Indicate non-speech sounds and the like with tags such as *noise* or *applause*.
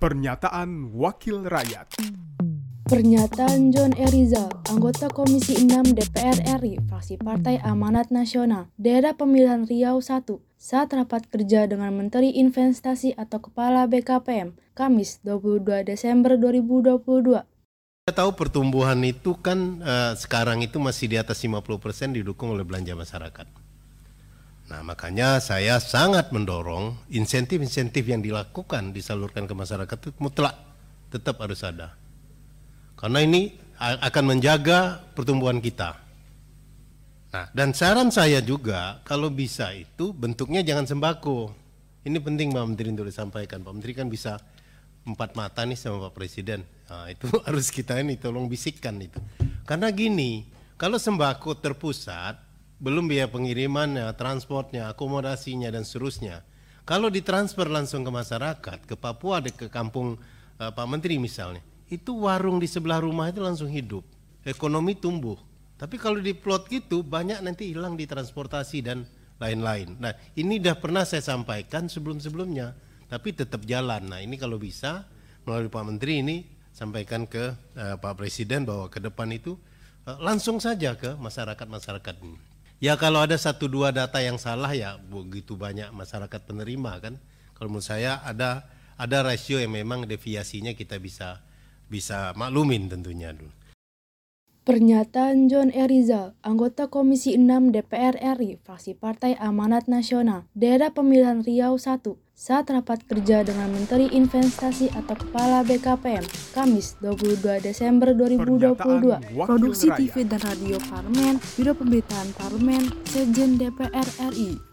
Pernyataan Wakil Rakyat Pernyataan John Erizal, anggota Komisi 6 DPR RI, fraksi Partai Amanat Nasional, daerah pemilihan Riau 1, saat rapat kerja dengan Menteri Investasi atau Kepala BKPM, Kamis 22 Desember 2022. Kita tahu pertumbuhan itu kan uh, sekarang itu masih di atas 50% didukung oleh belanja masyarakat. Nah, makanya saya sangat mendorong insentif-insentif yang dilakukan disalurkan ke masyarakat itu mutlak tetap harus ada. Karena ini akan menjaga pertumbuhan kita. Nah, dan saran saya juga kalau bisa itu bentuknya jangan sembako. Ini penting Pak Menteri untuk disampaikan. Pak Menteri kan bisa empat mata nih sama Pak Presiden. Nah, itu *laughs* harus kita ini tolong bisikkan itu. Karena gini, kalau sembako terpusat, belum biaya pengirimannya, transportnya, akomodasinya dan seterusnya. Kalau ditransfer langsung ke masyarakat, ke Papua, ke kampung uh, Pak Menteri misalnya, itu warung di sebelah rumah itu langsung hidup, ekonomi tumbuh. Tapi kalau di plot gitu banyak nanti hilang di transportasi dan lain-lain. Nah ini sudah pernah saya sampaikan sebelum-sebelumnya, tapi tetap jalan. Nah ini kalau bisa melalui Pak Menteri ini sampaikan ke uh, Pak Presiden bahwa ke depan itu uh, langsung saja ke masyarakat-masyarakat ini. Ya kalau ada satu dua data yang salah ya begitu banyak masyarakat penerima kan. Kalau menurut saya ada ada rasio yang memang deviasinya kita bisa bisa maklumin tentunya dulu. Pernyataan John Erizal, anggota Komisi 6 DPR RI, fraksi Partai Amanat Nasional, daerah pemilihan Riau 1, saat rapat kerja dengan Menteri Investasi atau Kepala BKPM, Kamis 22 Desember 2022. Produksi TV dan Radio Parlemen, Biro Pemberitaan Parlemen, Sejen DPR RI.